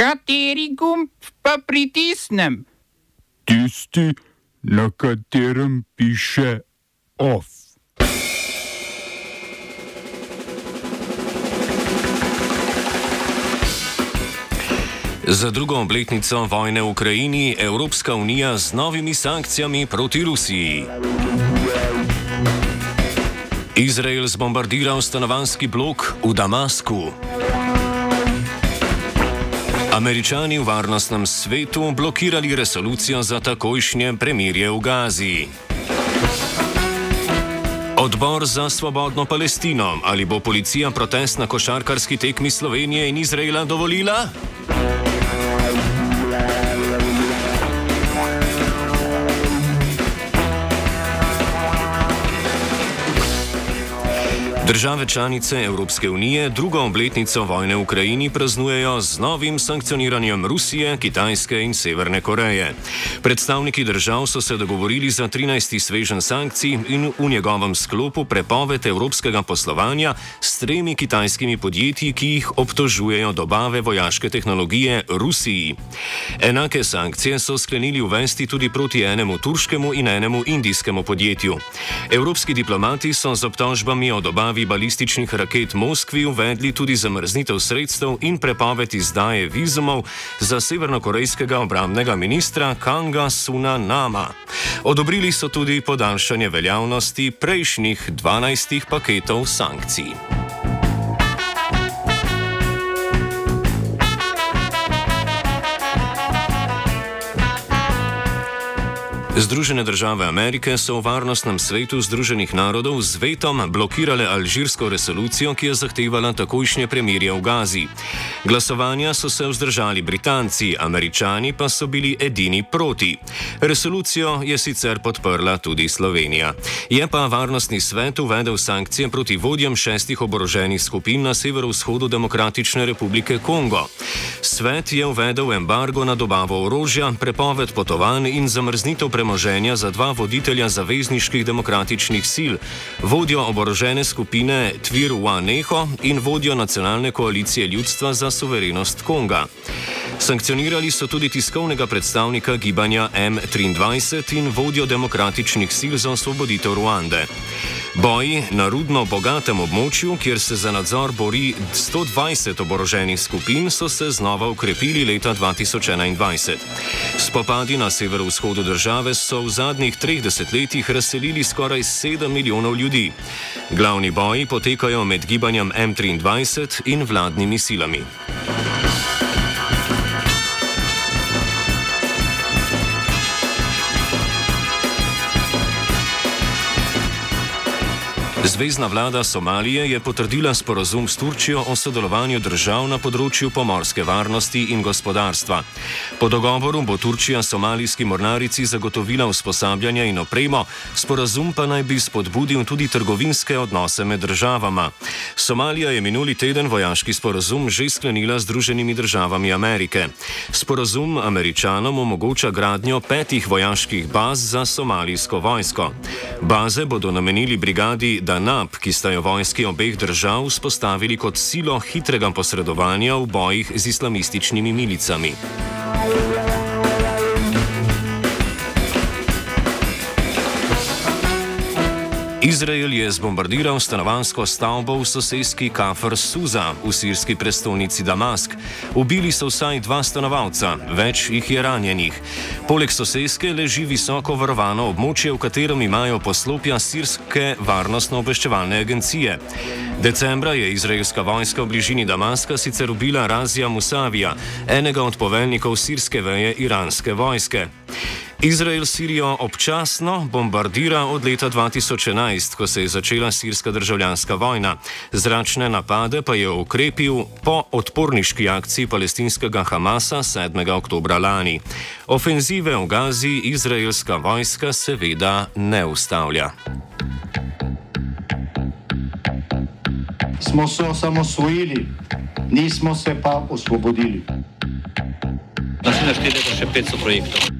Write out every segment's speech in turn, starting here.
Kateri gumb pa pritisnem? Tisti, na katerem piše OF. Za drugo obletnico vojne v Ukrajini Evropska unija z novimi sankcijami proti Rusiji. Izrael zbombardiral stanovanski blok v Damasku. Američani v varnostnem svetu blokirali resolucijo za takojšnje premirje v Gazi. Odbor za svobodno Palestino. Ali bo policija protest na košarkarski tekmi Slovenije in Izraela dovolila? Države članice Evropske unije drugo obletnico vojne v Ukrajini praznujejo z novim sankcioniranjem Rusije, Kitajske in Severne Koreje. Predstavniki držav so se dogovorili za 13. svežen sankcij in v njegovem sklopu prepoved evropskega poslovanja s tremi kitajskimi podjetji, ki jih obtožujejo dobave vojaške tehnologije Rusiji. Enake sankcije so sklenili uvesti tudi proti enemu turškemu in enemu indijskemu podjetju. Evropski diplomati so z obtožbami o dobavi dobavi balističnih raket Moskvi uvedli tudi zamrznitev sredstev in prepoved izdaje vizumov za severnokorejskega obramnega ministra Kanga Suna Nama. Odobrili so tudi podaljšanje veljavnosti prejšnjih 12 paketov sankcij. Združene države Amerike so v Varnostnem svetu Združenih narodov z vetom blokirale alžirsko resolucijo, ki je zahtevala takojšnje premirje v Gazi. Glasovanja so se vzdržali Britanci, Američani pa so bili edini proti. Resolucijo je sicer podprla tudi Slovenija. Je pa Varnostni svet uvedel sankcije proti vodjem šestih oboroženih skupin na severovzhodu Demokratične republike Kongo. Svet je uvedel embargo na dobavo orožja, prepoved potovanj in zamrznitev premoženja za dva voditelja zavezniških demokratičnih sil, vodjo oborožene skupine Tvir Waneho in vodjo nacionalne koalicije ljudstva za suverenost Konga. Sankcionirali so tudi tiskovnega predstavnika gibanja M23 in vodjo demokratičnih sil za osvoboditev Ruande. Boji na rudno bogatem območju, kjer se za nadzor bori 120 oboroženih skupin, so se znova ukrepili leta 2021. Spopadi na severovzhodu države so v zadnjih treh desetletjih razselili skoraj 7 milijonov ljudi. Glavni boji potekajo med gibanjem M23 in vladnimi silami. Zvezdna vlada Somalije je potrdila sporozum s Turčijo o sodelovanju držav na področju pomorske varnosti in gospodarstva. Po dogovoru bo Turčija somalijski mornarici zagotovila usposabljanje in opremo, sporozum pa naj bi spodbudil tudi trgovinske odnose med državama. Somalija je minuli teden vojaški sporozum že sklenila z Združenimi državami Amerike. Sporozum američanom omogoča gradnjo petih vojaških baz za somalijsko vojsko. Baze bodo namenili brigadi Danab, ki sta jo vojski obeh držav vzpostavili kot silo hitrega posredovanja v bojih z islamističnimi milicami. Izrael je zbombardiral stanovansko stavbo v sosedski Kafr Suza v sirski prestolnici Damask. Ubili so vsaj dva stanovalca, več jih je ranjenih. Poleg sosedske leži visoko varovano območje, v katerem imajo poslopja sirske varnostno-obveščevalne agencije. Decembra je izraelska vojska v bližini Damaska sicer ubila Razija Musavija, enega od poveljnikov sirske veje iranske vojske. Izrael Sirijo občasno bombardira od leta 2011, ko se je začela sirska državljanska vojna. Zračne napade pa je ukrepil po odporniški akciji palestinskega Hamasa 7. oktober lani. Ofenzive v Gazi izraelska vojska seveda ne ustavlja. Smo se osamosvojili, nismo se pa osvobodili. Naslednje število je še 500 projektov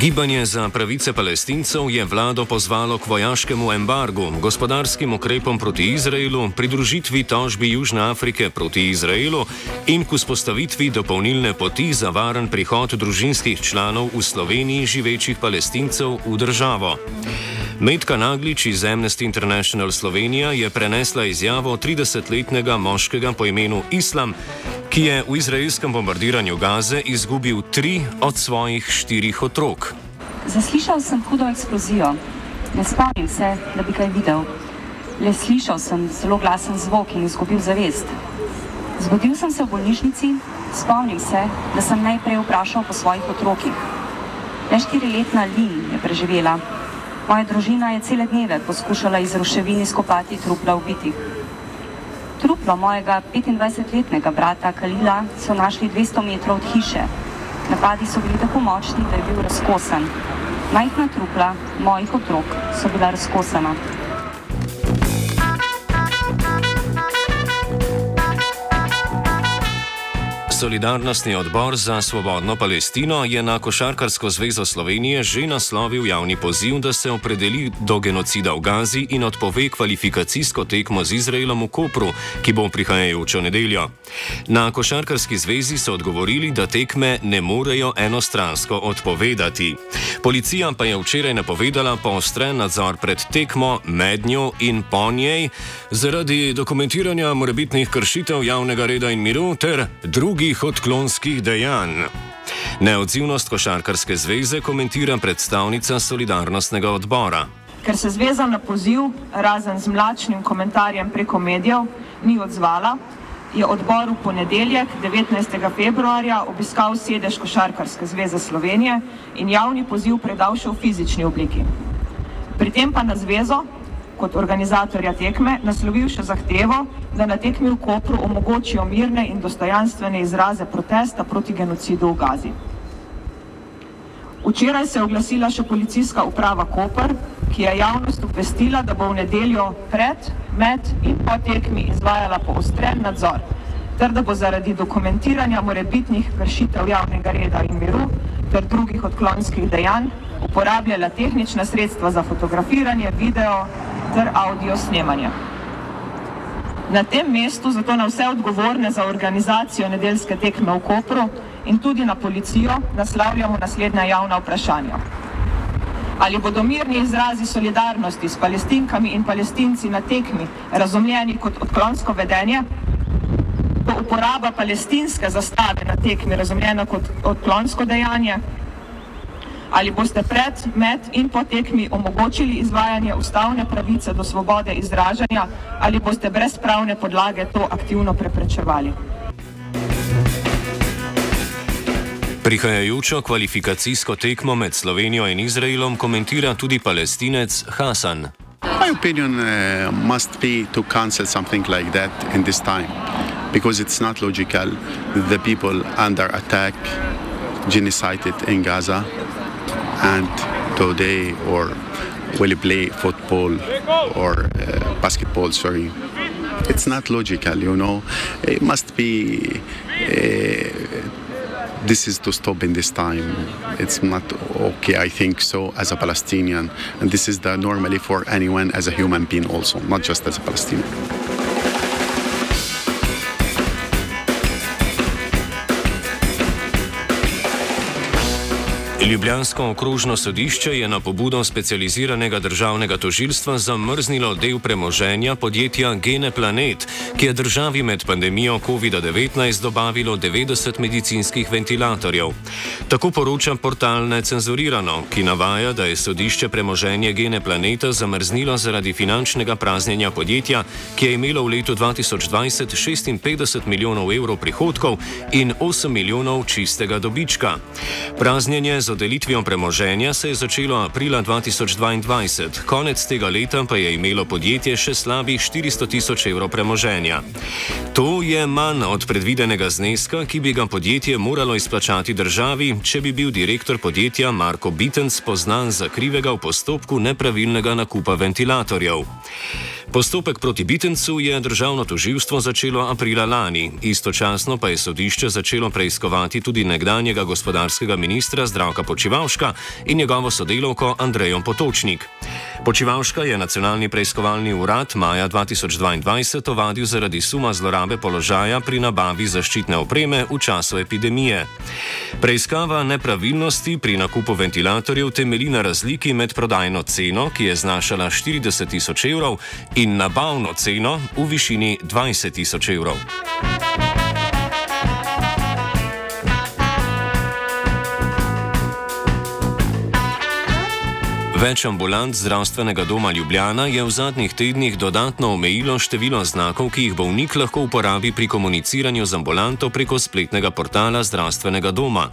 Gibanje za pravice palestincev je vlado pozvalo k vojaškemu embargu, gospodarskim ukrepom proti Izraelu, pridružitvi tožbi Južne Afrike proti Izraelu in k vzpostavitvi dopolnilne poti za varen prihod družinskih članov v Sloveniji živečih palestincev v državo. Medka Naglič iz Amnesty International Slovenija je prenesla izjavo 30-letnega moškega po imenu Islam, ki je v izraelskem bombardiranju Gaze izgubil tri od svojih štirih otrok. Zaslišal sem hudo eksplozijo. Ne spomnim se, da bi kaj videl. Le slišal sem zelo glasen zvok in izgubil zavest. Zbudil sem se v bolnišnici, spomnim se, da sem najprej vprašal po svojih otrokih. Le štiriletna Lin je preživela. Moja družina je cele dneve poskušala iz ruševin izkopati trupla ubitih. Truplo mojega 25-letnega brata Kalila so našli 200 metrov od hiše. Napadi so bili tako močni, da je bil razkosan. Majhna trupla mojih otrok so bila razkosana. Solidarnostni odbor za svobodno Palestino je na Košarkarsko zvezo Slovenije že naslovil javni poziv, da se opredeli do genocida v Gazi in odpove kvalifikacijsko tekmo z Izraelom v Kopru, ki bo prihajajočo nedeljo. Na Košarkarski zvezi so odgovorili, da tekme ne morejo enostransko odpovedati. Policija pa je včeraj napovedala poostren nadzor pred tekmo, med njo in po njej zaradi dokumentiranja morebitnih kršitev javnega reda in miru ter drugih drugih odklonskih dejanj. Neodzivnost Košarkarske zveze komentira predstavnica Solidarnostnega odbora. Ker se zveza na poziv, razen z mlačnim komentarjem preko medijev, ni odzvala, je odbor v ponedeljek, 19. februarja, obiskal sedež Košarkarske zveze Slovenije in javni poziv predal še v fizični obliki. Pri tem pa na zvezo, kot organizatorja tekme naslovil še zahtevo, da na tekmi v Kopru omogočijo mirne in dostojanstvene izraze protesta proti genocidu v Gazi. Včeraj se je oglasila še policijska uprava Koper, ki je javnost upestila, da bo v nedeljo pred, med in po tekmi izvajala poostren nadzor, ter da bo zaradi dokumentiranja morebitnih kršitev javnega reda in miru ter drugih odklonskih dejanj uporabljala tehnična sredstva za fotografiranje, video, ter audio snemanja. Na tem mestu zato na vse odgovorne za organizacijo nedeljske tekme v Kopru in tudi na policijo naslavljamo naslednja javna vprašanja. Ali bodo mirni izrazi solidarnosti s palestinkami in palestinci na tekmi razumljeni kot odklonsko vedenje? Bo uporaba palestinske zastave na tekmi razumljena kot odklonsko dejanje? Ali boste pred, med in po tekmi omogočili izvajanje ustavne pravice do svobode izražanja ali boste brez pravne podlage to aktivno preprečevali? Prihajajočo kvalifikacijsko tekmo med Slovenijo in Izraelom komentira tudi palestinec Hasan. My opinion uh, must be to cancel something like that in this time because it's not logical. The people under attack, genocided in Gaza, and today or will play football or uh, basketball sorry. It's not logical you know. It must be uh, this is to stop in this time. It's not okay i think so as a palestinian. And this is the normally for anyone as a human being also not just as a palestinian Ljubljansko okrožno sodišče je na pobudo specializiranega državnega tožilstva zamrznilo del premoženja podjetja Gene Planet, ki je državi med pandemijo COVID-19 dobavilo 90 medicinskih ventilatorjev. Tako poroča portal Necenzurirano, ki navaja, da je sodišče premoženje Gene Planeta zamrznilo zaradi finančnega praznjenja podjetja, ki je imelo v letu 2020 56 milijonov evrov prihodkov in 8 milijonov čistega dobička. Praznjenje z odelitvijo premoženja se je začelo aprila 2022, konec tega leta pa je imelo podjetje še slabih 400 tisoč evrov premoženja. To je manj od predvidenega zneska, ki bi ga podjetje moralo izplačati državi, če bi bil direktor podjetja Marko Bitens poznan za krivega v postopku nepravilnega nakupa ventilatorjev. Postopek proti Bitencu je državno toživstvo začelo aprila lani, istočasno pa je sodišče začelo preiskovati tudi nekdanjega gospodarskega ministra Zdravka Počivalška in njegovo sodelovko Andrejo Potočnik. Počivalška je nacionalni preiskovalni urad maja 2022 ovadil zaradi suma zlorabe položaja pri nabavi zaščitne opreme v času epidemije. Preiskava nepravilnosti pri nakupu ventilatorjev temelji na razliki med prodajno ceno, ki je znašala 40 tisoč evrov, in nabavno ceno v višini 20 tisoč evrov. Več ambulant zdravstvenega doma Ljubljana je v zadnjih tednih dodatno omejilo število znakov, ki jih bolnik lahko uporabi pri komuniciranju z ambulanto preko spletnega portala zdravstvenega doma.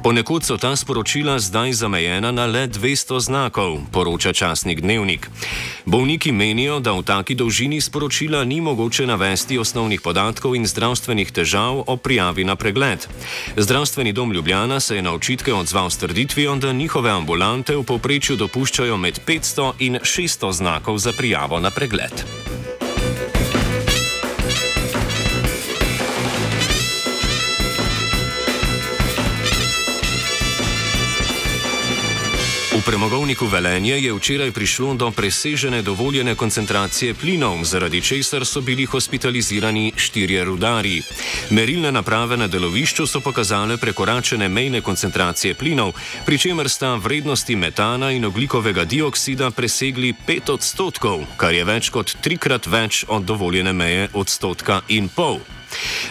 Ponekod so ta sporočila zdaj zamejena na le 200 znakov, poroča časnik Dnevnik. Bolniki menijo, da v taki dolžini sporočila ni mogoče navesti osnovnih podatkov in zdravstvenih težav o prijavi na pregled. Zdravstveni dom Ljubljana se je na očitke odzval s trditvijo, da njihove ambulante v povprečju do dopuščajo med 500 in 600 znakov za prijavo na pregled. Premogovniku Velenje je včeraj prišlo do presežene dovoljene koncentracije plinov, zaradi česar so bili hospitalizirani štirje rudari. Merilne naprave na delovišču so pokazale prekoračene mejne koncentracije plinov, pri čemer sta vrednosti metana in oglikovega dioksida presegli 5 odstotkov, kar je več kot trikrat več od dovoljene meje odstotka in pol.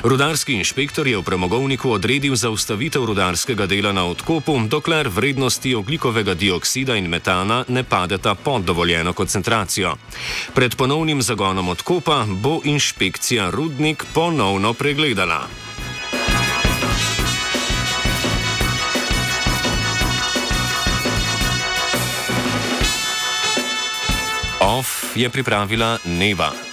Rudarski inšpektor je v premogovniku odredil zaustavitev rudarskega dela na odkopu, dokler vrednosti oglikovega dioksida in metana ne padeta pod dovoljeno koncentracijo. Pred ponovnim zagonom odkopa bo inšpekcija rudnik ponovno pregledala. OF je pripravila Neva.